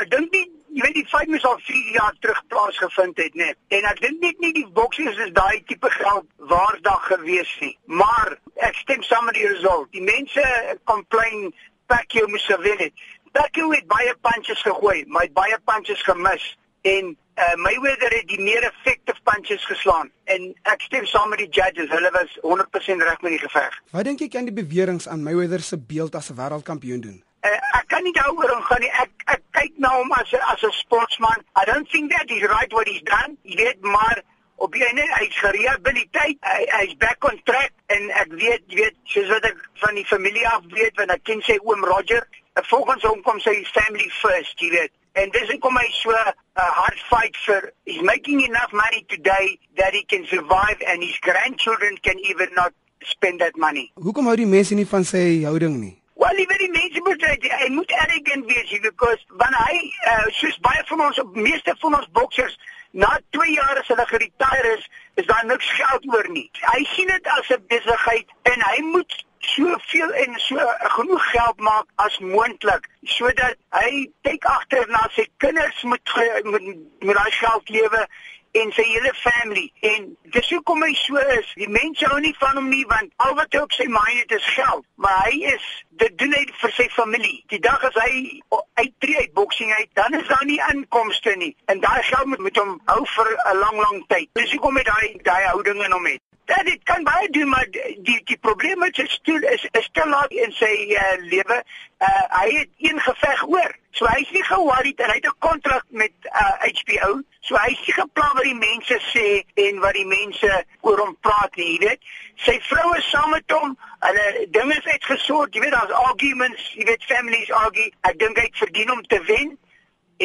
Ek dink nie jy weet die feit mens al 4 jaar terug plaasgevind het, né? En ek dink net nie die boksies is daai tipe geld waardig gewees nie. Maar ek stem saam met die result. Die mense complain Pacquiao moes gewen het. Pacquiao het baie punches gegooi, maar hy het baie punches gemis en uh, Mayweather het die meer effective punches geslaan en ek stem saam met die judges, hulle was 100% reg met die geveg. Wat dink jy kan die beweringe aan Mayweather se beeld as 'n wêreldkampioen doen? Uh, ek kan nie daaroor ingaan nie. Ek ek kyk na hom as a, as 'n sportsman. I don't think that he's right what he's done. Jy weet maar op die einde hy's gerehabiliteer. Hy hy's back on track en ek weet weet soos wat ek van die familie af weet wanneer ek ken sy oom Roger, volgens hom kom sy family first, jy weet. En dis hoekom hy so 'n uh, hard fight for he's making enough money today that he can survive and his grandchildren can even not spend that money. Hoekom hou die mense nie van sy houding nie? Wel, die mense moet hy, hy moet arrogant wees because wanneer hy uh, soos baie van ons meeste van ons boksers na 2 jaar as hulle geretire is, is daar niks geld oor nie. Hy sien dit as 'n besigheid en hy moet soveel en so genoeg geld maak as moontlik sodat hy kyk agter na sy kinders moet met met daai geld lewe en sy hele family en dis hoekom hy so is die mense hou nie van hom nie want al wat hy op sy mind het is geld maar hy is dit doen hy vir sy familie die dag as hy uittreë uit boksing uit dan is daar nie inkomste nie en daai geld moet met hom hou vir 'n lang lang tyd dis hoekom hy daai daai houding in hom het Ja, dit kan baie doen maar die die probleem met sy stoel is is te laat in sy uh, lewe. Uh, hy het een geveg oor. So hy's nie geworried en hy het 'n kontrak met uh, HBO. So hy's nie geplan wat die mense sê en wat die mense oor hom praat nie, jy weet. Sy vrou is saam met hom. Hulle dinge is uitgesort. Jy weet daar's arguments, jy weet families argue. Ek dink hy verdien om te wen.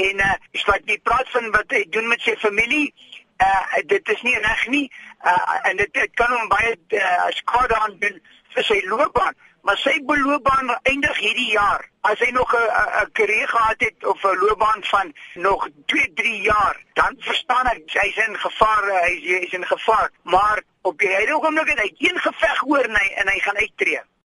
En uh, sê jy praat van wat hy doen met sy familie uh, dit is nie reg nie uh, en dit, dit kan hom baie uh, skade aan doen vir sy loopbaan. Maar sy loopbaan eindig hierdie jaar. As hy nog 'n karier gehad het of 'n loopbaan van nog 2 3 jaar dan verstaan ek hy's in gevaar hy's hy's in gevaar. Maar op die huidige oomblik het hy een geveg oor en hy en hy gaan uittreë